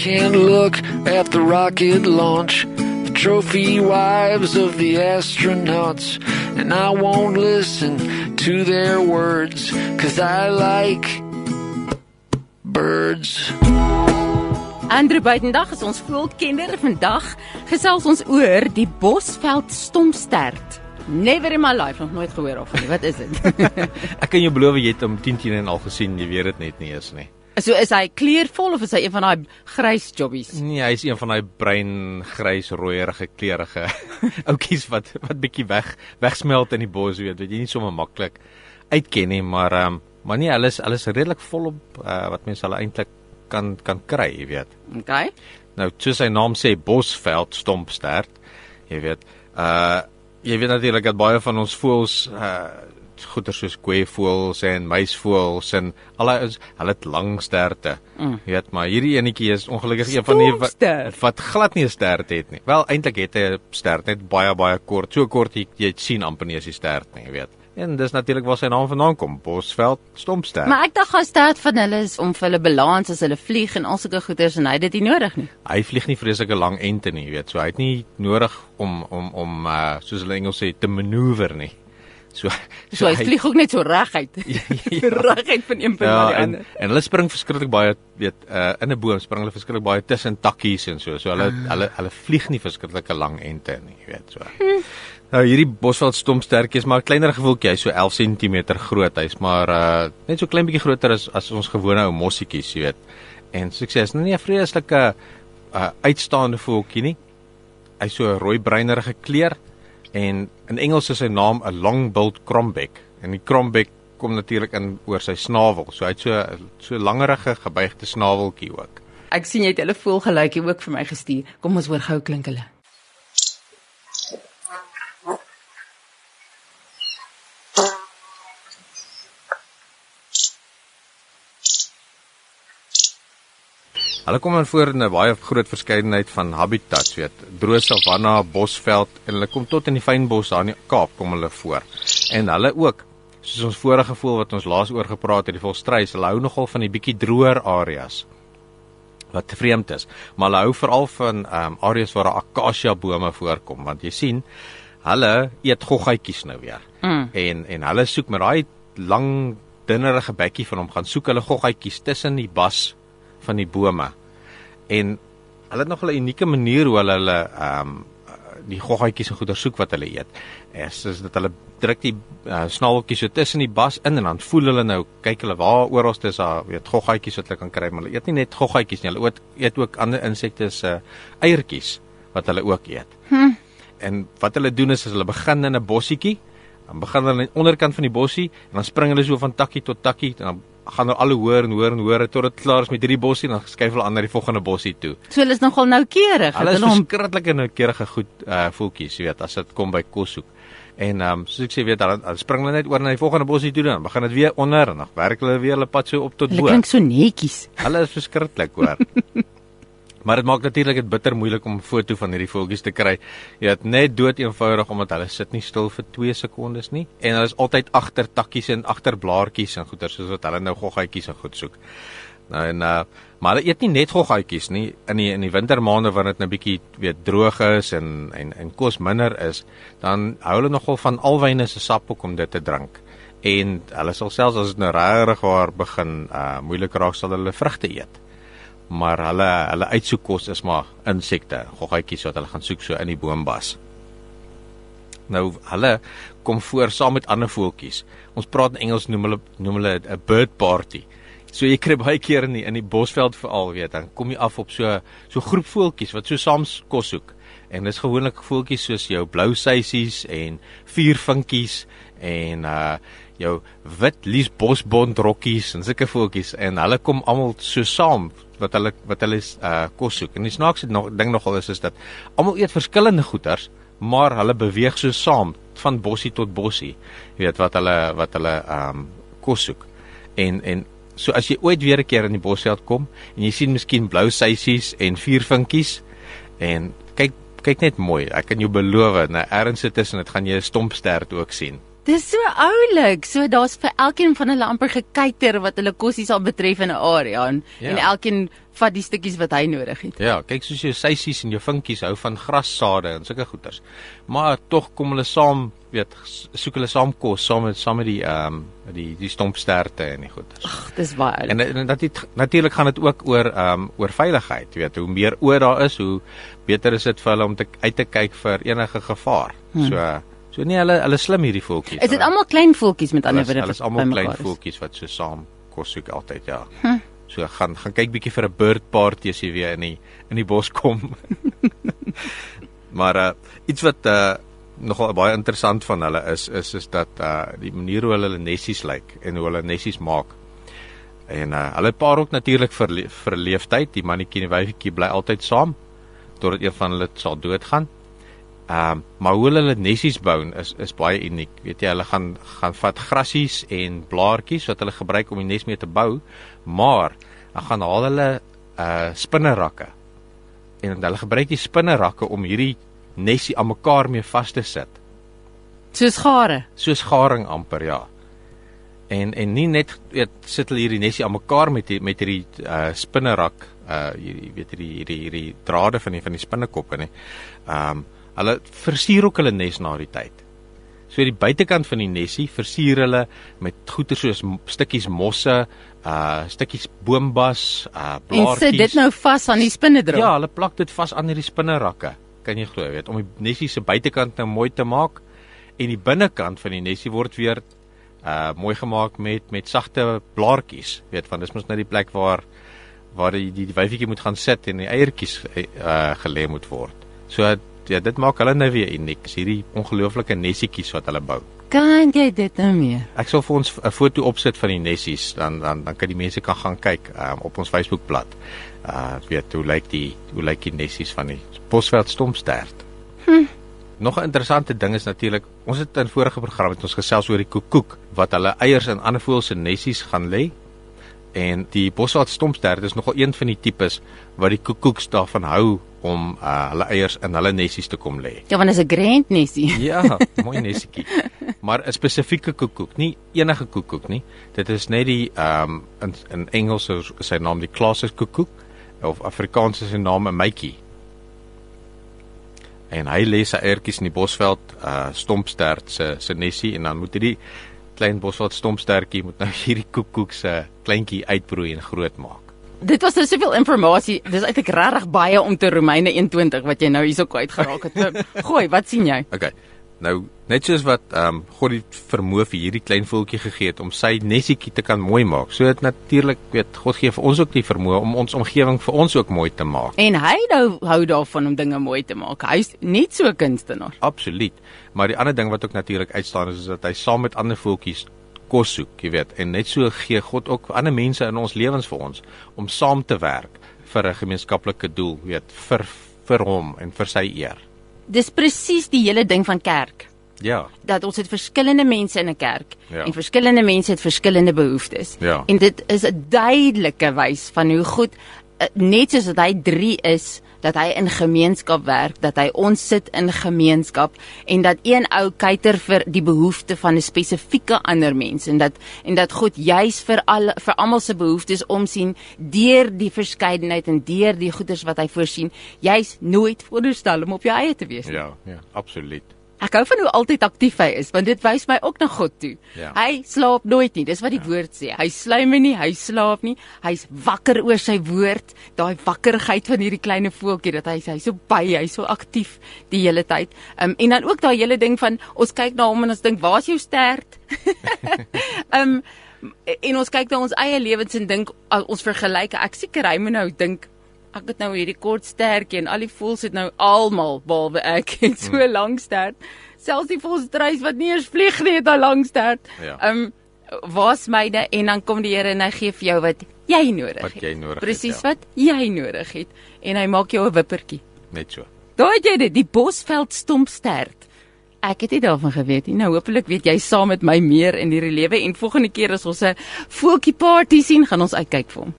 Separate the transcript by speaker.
Speaker 1: can't look at the rocket launch, the trophy wives of the astronauts, and I won't listen to their words, cause I like birds.
Speaker 2: Andre Buitendag is ons voelkenner vandag gesels ons oor die Bosveld stompstert. Never in my life nog nooit gehoor of nie. Wat is dit?
Speaker 3: Ek kan jou beloof jy het hom 10 teen en al gesien, jy weet dit net nie eens nie.
Speaker 2: So is hy kleurvol of is hy een van daai grys jobbies?
Speaker 3: Nee, hy is een van daai bruin, grys, rooierige kleurige oudjies wat wat bietjie weg wegsmelt in die bos, weet, weet jy nie sommer maklik uitken nie, maar ehm um, maar nee, hulle is hulle is redelik volop uh, wat mense hulle eintlik kan kan kry, jy weet.
Speaker 2: Okay.
Speaker 3: Nou, soos sy naam sê, Bosveld stompstert, jy weet. Uh jy weet natuurlik dat baie van ons voels uh goeie soos kweevoëls en muisvoëls en al hulle hulle het lang sterte. Mm. Jy weet, maar hierdie enetjie is ongelukkig een van die wat, wat glad nie 'n stert het nie. Wel, eintlik het hy 'n stert net baie baie kort. So kort jy, jy sien amper nie as die stert nie, jy weet. En dis natuurlik waar sy naam vandaan kom, Bosveld stompstert.
Speaker 2: Maar ek dink gastaat van hulle is om vir hulle balans as hulle vlieg en al sulke goeders en hy dit nie nodig nie.
Speaker 3: hy vlieg nie vreeslike lang ente nie, jy weet. So hy het nie nodig om om om uh soos hulle Engels sê te manoeuvre nie. So
Speaker 2: So hy vlieg ook net so reguit.
Speaker 3: ja.
Speaker 2: reguit van een punt na
Speaker 3: Ja,
Speaker 2: die
Speaker 3: en
Speaker 2: ander.
Speaker 3: en hulle spring verskriklik baie, weet, uh in 'n boom spring hulle verskriklik baie tussen takkies en so. So hulle
Speaker 2: Ah.
Speaker 3: hulle hulle vlieg nie verskriklike lang ente nie, jy weet so. Nou hierdie Bosveld stompstertjie is maar 'n kleiner gevoeltjie, hy's so 11 cm groot. Hy's maar uh net so klein bietjie groter as as ons gewone ou mossietjies, jy weet. En so is nou nie 'n vreeslike uh uitstaande voeltjie nie. Hy's so 'n rooi-bruinerige kleur en in Engels is sy naam 'n long-billed crombeck en die crombeck kom natuurlik in oor sy snavel. So hy het so so langerige gebuigde snaveltjie ook.
Speaker 2: Ek sien jy het hulle voelgeluitjie ook vir my gestuur. Kom ons hoor gou klink hulle.
Speaker 3: Hulle kom in voor in 'n baie groot verskeidenheid van habitats, weet, droë savanna, bosveld en hulle kom tot in die fynbos daar in die Kaap kom hulle voor. En hulle ook, soos ons vorige gevoel wat ons laas oor gepraat het, die volstruis, hulle hou nogal van die bietjie droër areas wat vreemd is, maar hulle hou veral van ehm um, areas waar daar akasia bome voorkom, want jy sien, hulle eet goggaatjies nou weer.
Speaker 2: Mm.
Speaker 3: En en hulle soek met daai lang dunnerige bekkie van hom gaan soek hulle goggaatjies tussen die bas van die bome. En hulle het nog 'n unieke manier hoe hulle hulle ehm um, die goggaatjies en goeder soek wat hulle eet. Es is dat hulle druk die uh, snaweltjies so tussen die bas in en dan voel hulle nou, kyk hulle waar oral is daar weet goggaatjies wat hulle kan kry, maar hulle eet nie net goggaatjies nie, hulle eet eet ook ander insekte se uh, eiertjies wat hulle ook eet.
Speaker 2: Hm.
Speaker 3: En wat hulle doen is as hulle begin in 'n bossietjie, dan begin hulle aan die onderkant van die bossie en dan spring hulle so van takkie tot takkie en dan gaan hulle al hoe hoër en hoër en hoër tot dit klaar is met hierdie bossie en dan skuif hulle aan na die volgende bossie toe.
Speaker 2: So hulle is nogal noukeurig.
Speaker 3: Hulle is verskriklike noukeurige goed uh voeltjies, jy weet, as dit kom by kos soek. En ehm um, soos ek sê, weet dan, dan spring hulle net oor na die volgende bossie toe dan begin dit weer onder en dan werk hulle weer hulle pad so op tot bo.
Speaker 2: klink so netjies.
Speaker 3: Hulle is verskriklik, hoor. maar dit maak natuurlik dit bitter moeilik om 'n foto van hierdie voeltjies te kry. Jy weet net dood eenvoudig omdat hulle sit nie stil vir 2 sekondes nie en hulle is altyd agter takkies en agter blaartjies en goeie soos wat hulle nou goggaatjies en goed soek. Nou en uh maar hulle eet nie net goggaatjies nie in die in die wintermaande wanneer dit nou bietjie weet droog is en en en kos minder is, dan hou hulle nogal van alwyne se sap om dit te drink. En hulle sal selfs as dit nou regtig waar begin uh moeilik raak sal hulle vrugte eet. Maar hulle hulle uitsoekkos is maar insekte, goggaatjies wat hulle gaan soek so in die boombas. Nou hulle kom voor saam met ander voeltjies. Ons praat in Engels noem hulle noem hulle 'n bird party. So jy kry baie keer in die in die bosveld veral weet dan kom jy af op so so groep voeltjies wat so saam kos soek. En dis gewoonlik voeltjies soos jou blou seisies en vuurvinkies en uh jou wit liesbosbond rokkies en sulke voeltjies en hulle kom almal so saam wat hulle wat hulle uh kos soek. En die snaakse nog, ding nogal is is dat almal eet verskillende goeters, maar hulle beweeg so saam van bossie tot bossie. Jy weet wat hulle wat hulle um kos soek. En en so as jy ooit weer 'n keer in die bosveld kom en jy sien miskien blou seisies en vuurvinkies en kyk kyk net mooi. Ek kan jou beloof, nou ergens tussen dit gaan jy 'n stompstert ook sien.
Speaker 2: Dis so oulik. So daar's vir elkeen van hulle amper gekyker wat hulle kosse sal betref in 'n area en,
Speaker 3: Ja.
Speaker 2: en elkeen vat die stukkies wat hy nodig het.
Speaker 3: Ja, kyk soos jou seisies en jou vinkies hou van grassade en sulke goeters. Maar tog kom hulle saam, weet, soek hulle saam kos saam met saam met die ehm um, die die stompsterte en die goeters.
Speaker 2: Ag, dis baie oulik.
Speaker 3: En, en dat natuurlik gaan dit ook oor ehm um, oor veiligheid, weet, hoe meer oor daar is, hoe beter is dit vir hulle om te uit te kyk vir enige gevaar. Hmm. So so nee, hulle hulle slim hierdie voeltjies.
Speaker 2: Is dit almal klein voeltjies met ander woorde?
Speaker 3: Hulle is almal klein voeltjies wat so saam kos soek altyd, ja. Hm. So gaan gaan kyk bietjie vir 'n bird party as jy weer in die in die bos kom. maar uh iets wat uh nogal baie interessant van hulle is is is dat uh die manier hoe hulle hulle nessies lyk en hoe hulle nessies maak. En uh hulle paar ook natuurlik vir vir leeftyd. Die mannetjie en die wyfietjie bly altyd saam totdat een van hulle sal doodgaan. Ehm um, maar hoe hulle hulle nessies bou is is baie uniek. Weet jy, hulle gaan gaan vat grassies en blaartjies wat hulle gebruik om die nes mee te bou, maar dan gaan haal hulle uh spinnerakke. En hulle gebruik die spinnerakke om hierdie nesie aan mekaar mee vas te sit.
Speaker 2: Soos gare.
Speaker 3: Soos garing amper, ja. En en nie net weet sit hulle hierdie nesie aan mekaar met die, met hierdie uh spinnerak, uh hierdie weet hierdie hierdie hierdie drade van die van die spinnekoppe nie. Ehm um, hulle versier ook hulle nes na die tyd. So die buitekant van die nesie versier hulle met goeder soos stukkies mosse, uh stukkies boombas, uh
Speaker 2: En
Speaker 3: blaartjies.
Speaker 2: sit dit nou vas aan die spinnedraad.
Speaker 3: Ja, hulle plak dit vas aan hierdie spinnerakke. Kan jy glo, weet, om die nesie se buitekant nou mooi te maak en die binnekant van die nesie word weer uh mooi gemaak met met sagte blaartjies, weet, want dis mos nou die plek waar waar die die, die wyfietjie moet gaan sit en die eiertjies uh gelê moet word. So ja, dit maak hulle nou weer uniek. Dis hierdie ongelooflike nesietjies wat hulle bou.
Speaker 2: Kan jy dit nou meer?
Speaker 3: Ek sal vir ons 'n foto opsit van die nessies dan dan dan kan die mense kan gaan kyk um, op ons Facebookblad. Uh weet hoe lyk die hoe lyk die nessies van die Bosveld stompstert. Hm. Nog 'n interessante ding is natuurlik, ons het in vorige program het ons gesels oor die koekoek wat hulle eiers in ander voëls se nessies gaan lê. En die Bosveld stompstert is nogal een van die tipes wat die koekoeks daarvan hou om uh, hulle eiers in hulle nessies te kom lê.
Speaker 2: Ja, want dit is 'n grand nessie.
Speaker 3: Ja, mooi nesietjie. Maar 'n spesifieke koekoek, nie enige koekoek nie. Dit is net die ehm um, in in Engels is sy naam die Classic koekoek of Afrikaans is sy naam 'n mytjie. En hy lê sy eiertjies in die bosveld uh stompstert se se nesie en dan moet hierdie klein bosveld stompstertjie moet nou hierdie koekoek se kleintjie uitbroei en groot maak.
Speaker 2: Dit was nou soveel inligting. Dis eintlik regtig baie om te Romeine 21 wat jy nou hierso kwyt geraak het. Gooi, wat sien jy?
Speaker 3: Okay. Nou net soos wat ehm um, God die vermoë vir hierdie klein voeltjie gegee het om sy nesietjie te kan mooi maak. So dit natuurlik weet God gee vir ons ook die vermoë om ons omgewing vir ons ook mooi te maak.
Speaker 2: En hy nou hou daarvan om dinge mooi te maak. Hy's net so kunstenaar.
Speaker 3: Absoluut. Maar die ander ding wat ook natuurlik uitstaan is, is dat hy saam met ander voeltjies kos soek, jy weet. En net so gee God ook ander mense in ons lewens vir ons om saam te werk vir 'n gemeenskaplike doel, weet, vir vir hom en vir sy eer.
Speaker 2: Dis presies die hele ding van kerk.
Speaker 3: Ja.
Speaker 2: dat ons het verskillende mense in 'n kerk
Speaker 3: Ja.
Speaker 2: en verskillende mense het verskillende behoeftes.
Speaker 3: Ja.
Speaker 2: En dit is 'n duidelike wys van hoe goed eh, net soos dat hy 3 is, dat hy in gemeenskap werk, dat hy ons sit in gemeenskap en dat een ou kyker vir die behoefte van 'n spesifieke ander mens en dat en dat God juis vir al vir almal se behoeftes omsien deur die verskeidenheid en deur die goeders wat hy voorsien, juis nooit veronderstel om op jou eie te wees nie.
Speaker 3: Ja, ja, absoluut.
Speaker 2: Ek hou van hoe altyd aktief hy is, want dit wys my ook na God toe.
Speaker 3: Ja.
Speaker 2: Hy slaap nooit nie, dis wat die ja. woord sê. Hy sluimer nie, hy slaap nie. Hy's wakker oor sy woord, daai wakkerigheid van hierdie klein voeltjie dat hy hy's so by, hy's so aktief die hele tyd. Um, en dan ook daai hele ding van ons kyk na hom en ons dink, "Waar's jou stert?" um en ons kyk na ons eie lewens en dink ons vergelyk. Ek seker hy moet nou dink ek het nou hierdie kort stertjie en al die voëls het nou almal behalwe ek het so hmm. lank stert. Selfs die voëlstruis wat nie eens vlieg nie het 'n lang stert.
Speaker 3: Ja.
Speaker 2: Um waar's myne en dan kom die Here en hy gee vir jou wat jy nodig
Speaker 3: Wat
Speaker 2: het.
Speaker 3: jy nodig het,
Speaker 2: Presies
Speaker 3: ja.
Speaker 2: wat jy nodig het en hy maak jou 'n wippertjie.
Speaker 3: Net so.
Speaker 2: Daai jy dit, die Bosveld stompstert. Ek het nie daarvan geweet nie. Nou hopelik weet jy saam met my meer in hierdie lewe en volgende keer as ons 'n voeltjie party sien, gaan ons uitkyk vir hom.